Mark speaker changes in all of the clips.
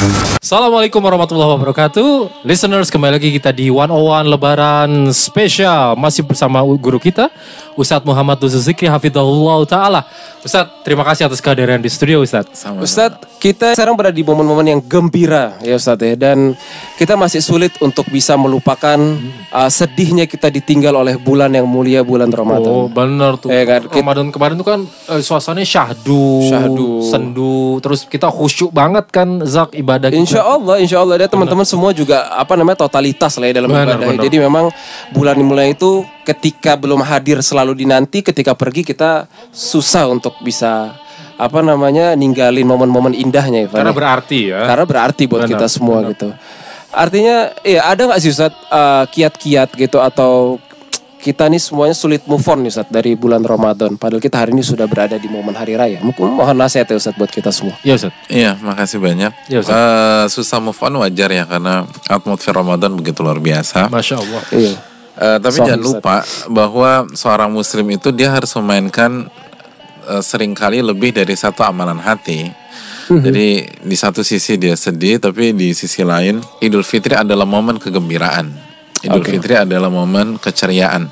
Speaker 1: Assalamualaikum warahmatullahi wabarakatuh. Listeners kembali lagi kita di 101 Lebaran Spesial Masih bersama guru kita Ustadz Muhammad Duzu Zikri Hafidhullah Ta'ala. Ustadz terima kasih atas kehadiran di studio Ustadz.
Speaker 2: Sama.
Speaker 3: Ustadz, kita sekarang berada di momen-momen yang gembira ya Ustadz ya. Dan kita masih sulit untuk bisa melupakan uh, sedihnya kita ditinggal oleh bulan yang mulia bulan Ramadan.
Speaker 1: Oh bener tuh.
Speaker 3: Ya kan,
Speaker 1: Ramadan kemarin tuh kan eh, suasananya syahdu
Speaker 3: Syahdu.
Speaker 1: Sendu Terus kita khusyuk banget kan Zak ibadah kita
Speaker 3: Insya Allah, insya Allah. Dan teman-teman semua juga apa namanya totalitas lah ya dalam
Speaker 1: Benar,
Speaker 3: ibadah.
Speaker 1: benar.
Speaker 3: Jadi memang bulan mulai itu ketika belum hadir selalu dinanti, ketika pergi kita susah untuk bisa apa namanya ninggalin momen-momen indahnya ya. Pak.
Speaker 1: Karena berarti ya
Speaker 3: Karena berarti buat
Speaker 1: Benar,
Speaker 3: kita semua gitu. Artinya, ya ada nggak sih Ustadz eh, kiat-kiat gitu atau kita nih semuanya sulit move on nih Ustadz dari bulan Ramadan. Padahal kita hari ini sudah berada di momen hari raya. Mungkin mohon nasihat ya Ustadz buat kita semua.
Speaker 1: Iya Ustadz
Speaker 2: Iya, makasih banyak.
Speaker 1: Ustaz.
Speaker 2: Eh, susah move on wajar ya karena atmosfer Ramadan begitu luar biasa.
Speaker 1: Masya Allah
Speaker 3: Iya.
Speaker 2: Eh, tapi
Speaker 3: Sahih,
Speaker 2: jangan lupa bahwa seorang muslim itu dia harus memainkan eh, sering kali lebih dari satu amalan hati. Jadi di satu sisi dia sedih, tapi di sisi lain Idul Fitri adalah momen kegembiraan. Idul Fitri adalah momen keceriaan.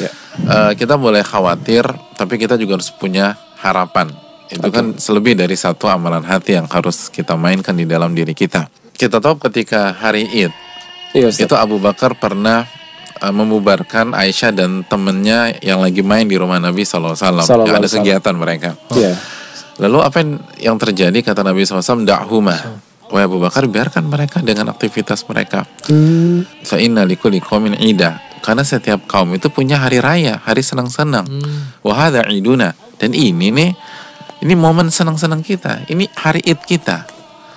Speaker 3: Ya.
Speaker 2: Eh, kita boleh khawatir, tapi kita juga harus punya harapan. Itu kan selebih dari satu amalan hati yang harus kita mainkan di dalam diri kita. Kita tahu ketika hari Id,
Speaker 3: Ustadz.
Speaker 2: itu Abu Bakar pernah uh, membubarkan Aisyah dan temennya yang lagi main di rumah Nabi SAW.
Speaker 3: Sallallahu
Speaker 2: Yang ada
Speaker 3: alaihi
Speaker 2: kegiatan mereka.
Speaker 3: Iya.
Speaker 2: Lalu apa yang, yang terjadi kata Nabi SAW? Da'huma. Wahai Abu Bakar biarkan mereka dengan aktivitas mereka.
Speaker 3: Hmm.
Speaker 2: Fa inna likulli qaumin ida. Karena setiap kaum itu punya hari raya, hari senang-senang. Wahada iduna. Dan ini nih, ini momen senang-senang kita. Ini hari id kita.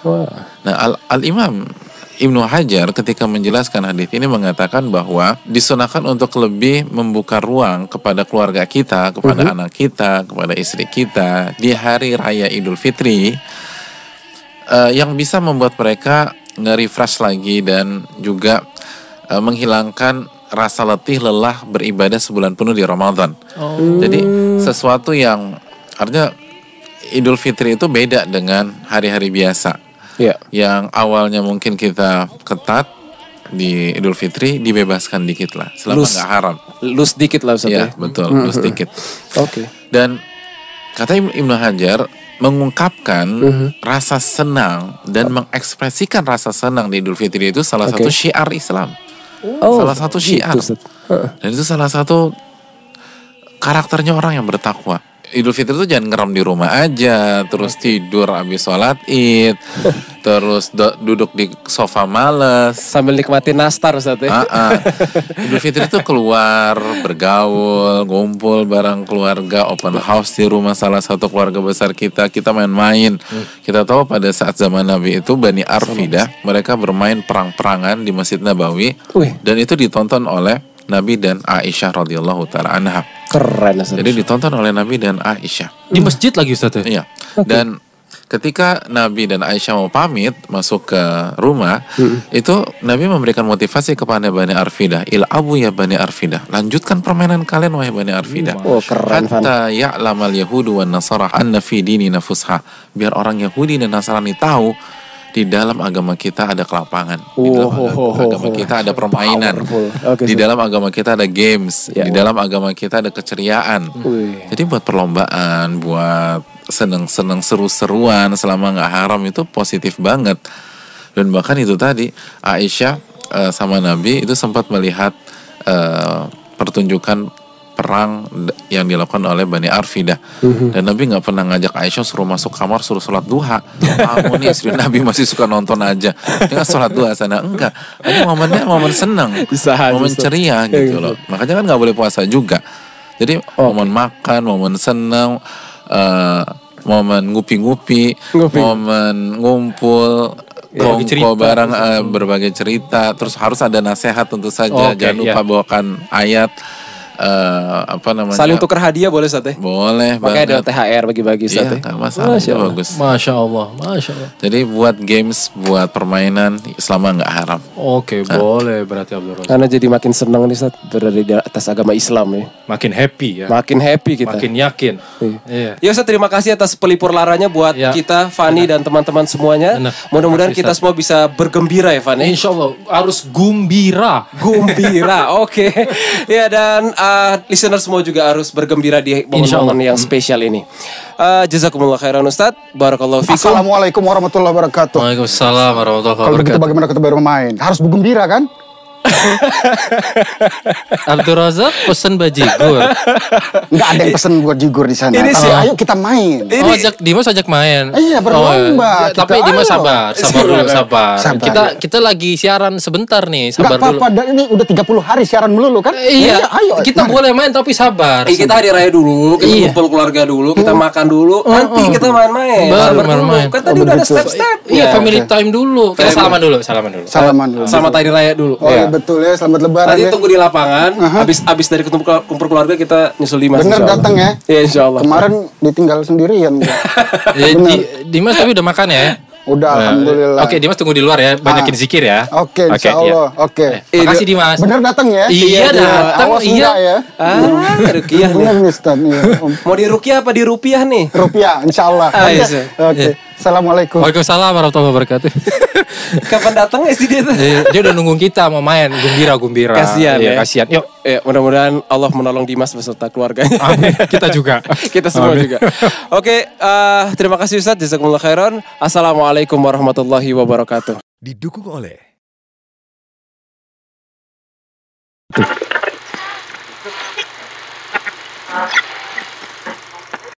Speaker 3: Wah.
Speaker 2: Nah, Al, Al Imam Ibnu Hajar ketika menjelaskan hadis ini mengatakan bahwa disunahkan untuk lebih membuka ruang kepada keluarga kita, kepada anak kita, kepada istri kita di hari raya Idul Fitri eh, yang bisa membuat mereka nge-refresh lagi dan juga eh, menghilangkan rasa letih lelah beribadah sebulan penuh di Ramadan. Jadi sesuatu yang artinya Idul Fitri itu beda dengan hari-hari biasa
Speaker 3: Iya.
Speaker 2: yang awalnya mungkin kita ketat di Idul Fitri dibebaskan dikit lah selama nggak haram
Speaker 3: Lus dikit lah Ustaz
Speaker 2: ya
Speaker 3: ya.
Speaker 2: betul loose dikit
Speaker 3: Oke.
Speaker 2: dan kata Ibnu Hajar mengungkapkan rasa senang dan mengekspresikan rasa senang di Idul Fitri itu salah
Speaker 3: Oke.
Speaker 2: satu syiar Islam
Speaker 3: Oh,
Speaker 2: salah satu syiar
Speaker 3: gitu, Ustaz. Heeh.
Speaker 2: dan itu salah satu karakternya orang yang bertakwa. Idul Fitri itu jangan ngeram di rumah aja, terus tidur habis sholat id, terus do- duduk di sofa males.
Speaker 3: Sambil nikmatin nastar Ustaz ya.
Speaker 2: Ah, ah. Idul Fitri itu keluar, bergaul, ngumpul bareng keluarga, open house di rumah salah satu keluarga besar kita, kita main-main. Kita tahu pada saat zaman Nabi itu Bani Arfidah, mereka bermain perang-perangan di Masjid Nabawi
Speaker 3: Wih,
Speaker 2: dan itu ditonton oleh Nabi dan Aisyah radhiyallahu taala anha.
Speaker 3: Keren Ustaz.
Speaker 2: Jadi ditonton oleh Nabi dan Aisyah.
Speaker 1: Di masjid lagi Ustadz ya?
Speaker 2: Iya. Dan ketika Nabi dan Aisyah mau pamit masuk ke rumah, itu Nabi memberikan motivasi kepada Bani Arfidah, "Il abu ya Bani Arfidah, lanjutkan permainan kalian wahai Bani Arfidah."
Speaker 3: Oh, keren.
Speaker 2: Hatta ya'lamal yahudu wan nasara anna fi dinina fusha. Biar orang Yahudi dan Nasrani tahu di dalam agama kita ada kelapangan, di dalam
Speaker 3: Oh,
Speaker 2: aga-
Speaker 3: oh, oh,
Speaker 2: agama
Speaker 3: oh.
Speaker 2: kita ada permainan.
Speaker 3: Oke,
Speaker 2: di dalam agama kita ada games,
Speaker 3: Ya.
Speaker 2: di dalam agama kita ada keceriaan.
Speaker 3: Wih.
Speaker 2: Jadi buat perlombaan, buat seneng-seneng seru-seruan selama nggak haram itu positif banget. Dan bahkan itu tadi Aisyah eh, sama Nabi itu sempat melihat eh, pertunjukan perang yang dilakukan oleh Bani Arfidah. Dan Nabi nggak pernah ngajak Aisyah suruh masuk kamar suruh sholat duha. Kamu nih istri Nabi masih suka nonton aja. Dengan sholat duha sana. Enggak. Ini momennya momen senang momen ceria
Speaker 3: Ya,
Speaker 2: gitu
Speaker 3: gitu.
Speaker 2: loh. Makanya kan nggak boleh puasa juga. Jadi momen makan momen senang eh, momen ngupi-ngupi
Speaker 3: Ngupi.
Speaker 2: momen ngumpul
Speaker 1: cerita.
Speaker 2: kongko barang eh, berbagai cerita. Terus harus ada nasihat tentu saja.
Speaker 1: Oke,
Speaker 2: jangan lupa
Speaker 1: iya.
Speaker 2: bawakan ayat eh, apa namanya?
Speaker 3: Saling tukar hadiah boleh Ustaz ya?
Speaker 2: Boleh
Speaker 3: Makanya ada. THR bagi-bagi Ustaz
Speaker 2: Iya,
Speaker 3: ya.
Speaker 2: masalah. Itu bagus.
Speaker 1: Masya Allah, Masya Allah.
Speaker 2: Jadi buat games, buat permainan selama nggak haram.
Speaker 1: Oke, boleh berarti Abdul Razak.
Speaker 3: Karena jadi makin senang nih Ustaz berada di atas agama Islam ya.
Speaker 1: Makin happy ya.
Speaker 3: Makin happy kita.
Speaker 1: Makin yakin. Iya.
Speaker 3: Ya Ustaz terima kasih atas pelipur laranya buat
Speaker 1: Ya.
Speaker 3: kita, Fani dan teman-teman semuanya. Mudah-mudahan kita semua bisa bergembira ya Fani.
Speaker 1: Insya Allah harus gumbira.
Speaker 3: Gumbira, oke. Ya dan uh, listener semua juga harus bergembira di momen-momen yang spesial ini. Uh, jazakumullah khairan Ustaz. Barakallahu fikum.
Speaker 4: Assalamualaikum warahmatullahi wabarakatuh.
Speaker 1: Waalaikumsalam warahmatullahi
Speaker 4: Kalau begitu
Speaker 1: wabarakatuh.
Speaker 4: bagaimana kita bermain? Harus bergembira kan?
Speaker 1: Abdul Razak pesan bajigur.
Speaker 4: Enggak ada yang pesen buat jigur di sana.
Speaker 3: Ini
Speaker 4: Tapi
Speaker 3: sih-
Speaker 4: ayo kita main.
Speaker 1: Oh, ajak Dimas ajak main.
Speaker 4: Iya, berlomba.
Speaker 1: ya, tapi
Speaker 4: Kita,
Speaker 1: Dimas
Speaker 4: ayo.
Speaker 1: sabar, sabar dulu, sabar.
Speaker 4: Sabar.
Speaker 1: Kita kita lagi siaran sebentar nih, sabar dulu.
Speaker 4: apa-apa, dan ini udah 30 hari siaran melulu kan?
Speaker 1: Iya,
Speaker 4: ayo.
Speaker 1: kita
Speaker 4: mari.
Speaker 1: boleh main tapi sabar.
Speaker 3: Eh, kita hari raya dulu, kita
Speaker 1: Iya.
Speaker 3: kumpul keluarga dulu, kita makan dulu, nanti kita main-main.
Speaker 1: Baru
Speaker 3: Sabar dulu.
Speaker 1: main-main.
Speaker 3: Kan tadi
Speaker 4: Oh,
Speaker 3: udah ada step-step.
Speaker 1: Iya, family time dulu. Kita salaman dulu, salaman dulu.
Speaker 4: Salaman dulu.
Speaker 3: Selamat hari raya dulu.
Speaker 4: Iya betul ya, selamat lebaran
Speaker 3: Nanti
Speaker 4: ya.
Speaker 3: tunggu di lapangan, habis habis dari kumpul, kumpul keluarga kita nyusul Dimas.
Speaker 4: Bener datang ya.
Speaker 3: Iya insya Allah.
Speaker 4: Kemarin ditinggal sendirian.
Speaker 1: Ya, Di- Dimas tapi udah makan ya?
Speaker 4: Udah,
Speaker 1: Nah,
Speaker 4: alhamdulillah.
Speaker 1: Oke, Dimas tunggu di luar ya, banyakin
Speaker 4: Ah.
Speaker 1: zikir ya.
Speaker 4: Oke, insya
Speaker 1: iya.
Speaker 4: Allah. Oke.
Speaker 1: Eh, Makasih Dimas.
Speaker 4: Bener datang ya?
Speaker 1: Iya, datang,
Speaker 4: Awas
Speaker 1: iya.
Speaker 4: enggak ya?
Speaker 3: Ah, rukiah
Speaker 4: nih. Ustaz. Iya. Om.
Speaker 3: Mau di rukiah apa di rupiah nih?
Speaker 4: Rupiah, insya Allah.
Speaker 3: Ah, iya,
Speaker 4: Oke.
Speaker 3: sir.
Speaker 4: Oke. Assalamualaikum.
Speaker 1: Waalaikumsalam warahmatullahi wabarakatuh.
Speaker 3: Kapan datang ya sih dia tuh?
Speaker 1: Eh, Dia udah nungguin kita mau main gumbira gumbira.
Speaker 3: Kasihan
Speaker 1: Iya,
Speaker 3: ya.
Speaker 1: Kasihan. Yuk.
Speaker 3: Ya, mudah-mudahan Allah menolong Dimas beserta keluarganya.
Speaker 1: Amin. Kita juga.
Speaker 3: Kita semua juga. Oke, eh, terima kasih Ustaz. Jazakumullah khairan. Assalamualaikum warahmatullahi wabarakatuh.
Speaker 5: Didukung oleh